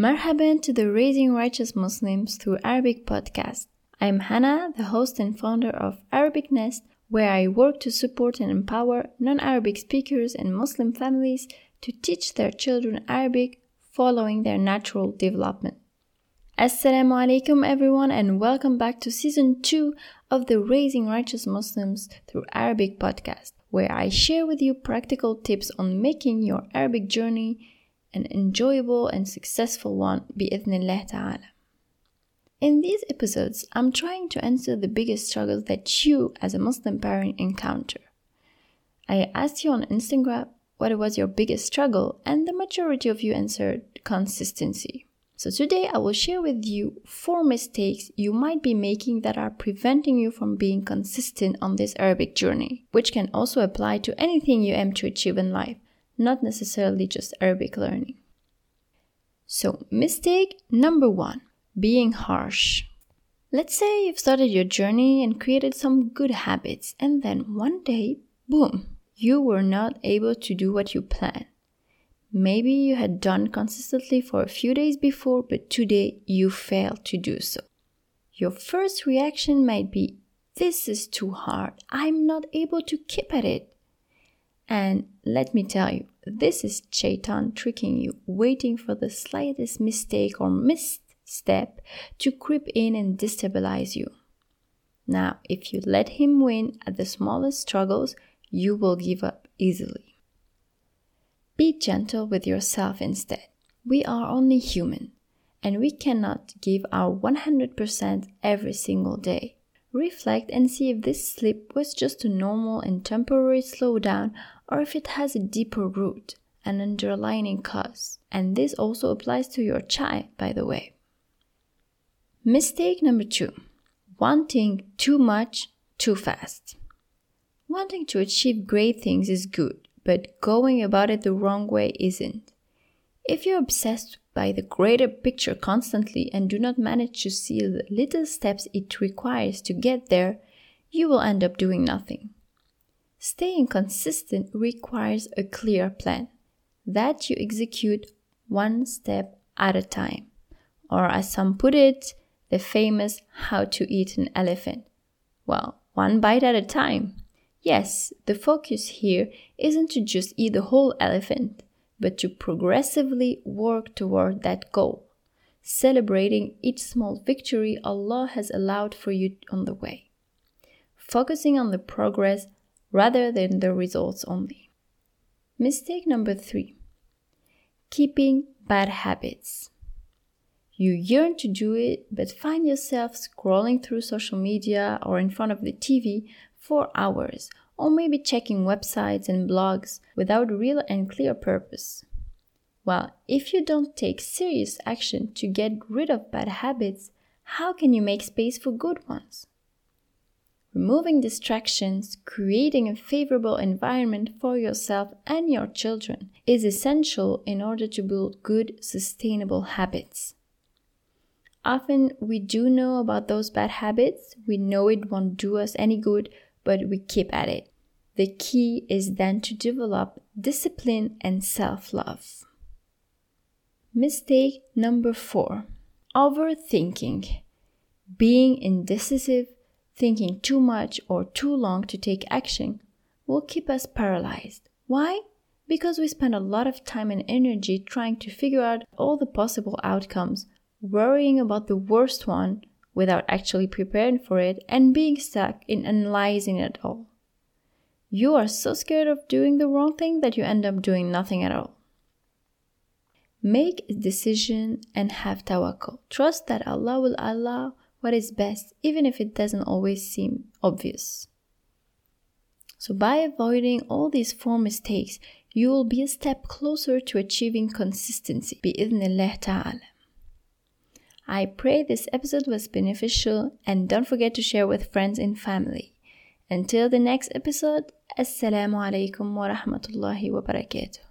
Marhaban to the Raising Righteous Muslims through Arabic podcast. I'm Hannah, the host and founder of Arabic Nest, where I work to support and empower non Arabic speakers and Muslim families to teach their children Arabic following their natural development. Assalamu alaikum, everyone, and welcome back to season 2 of the Raising Righteous Muslims through Arabic podcast, where I share with you practical tips on making your Arabic journey an enjoyable and successful one, bi'idhnillah ta'ala. In these episodes, I'm trying to answer the biggest struggles that you, as a Muslim parent, encounter. I asked you on Instagram what was your biggest struggle, and the majority of you answered consistency. So today I will share with you four mistakes you might be making that are preventing you from being consistent on this Arabic journey, which can also apply to anything you aim to achieve in life, not necessarily just Arabic learning. So, mistake number one being harsh. Let's say you've started your journey and created some good habits, and then one day, boom, you were not able to do what you planned. Maybe you had done consistently for a few days before, but today you failed to do so. Your first reaction might be, This is too hard. I'm not able to keep at it. And let me tell you, this is Shaitan tricking you, waiting for the slightest mistake or misstep to creep in and destabilize you. Now, if you let him win at the smallest struggles, you will give up easily. Be gentle with yourself instead. We are only human and we cannot give our 100% every single day. Reflect and see if this slip was just a normal and temporary slowdown or if it has a deeper root, an underlying cause. And this also applies to your child, by the way. Mistake number two wanting too much too fast. Wanting to achieve great things is good, but going about it the wrong way isn't. If you're obsessed by the greater picture constantly and do not manage to see the little steps it requires to get there, you will end up doing nothing. Staying consistent requires a clear plan that you execute one step at a time, or as some put it, the famous how to eat an elephant. Well, one bite at a time. Yes, the focus here isn't to just eat the whole elephant, but to progressively work toward that goal, celebrating each small victory Allah has allowed for you on the way, focusing on the progress rather than the results only. Mistake number three keeping bad habits. You yearn to do it, but find yourself scrolling through social media or in front of the TV for hours, or maybe checking websites and blogs without real and clear purpose. Well, if you don't take serious action to get rid of bad habits, how can you make space for good ones? Removing distractions, creating a favorable environment for yourself and your children is essential in order to build good, sustainable habits. Often we do know about those bad habits, we know it won't do us any good, but we keep at it. The key is then to develop discipline and self love. Mistake number four overthinking. Being indecisive, thinking too much or too long to take action will keep us paralyzed. Why? Because we spend a lot of time and energy trying to figure out all the possible outcomes, worrying about the worst one without actually preparing for it and being stuck in analyzing it all. You are so scared of doing the wrong thing that you end up doing nothing at all. Make a decision and have tawakkul. Trust that Allah will allow what is best, even if it doesn't always seem obvious. So, by avoiding all these four mistakes, you will be a step closer to achieving consistency. Bi'idhnillah ta'ala. I pray this episode was beneficial and don't forget to share with friends and family. Until the next episode, Assalamu alaikum wa rahmatullahi wa barakatuh.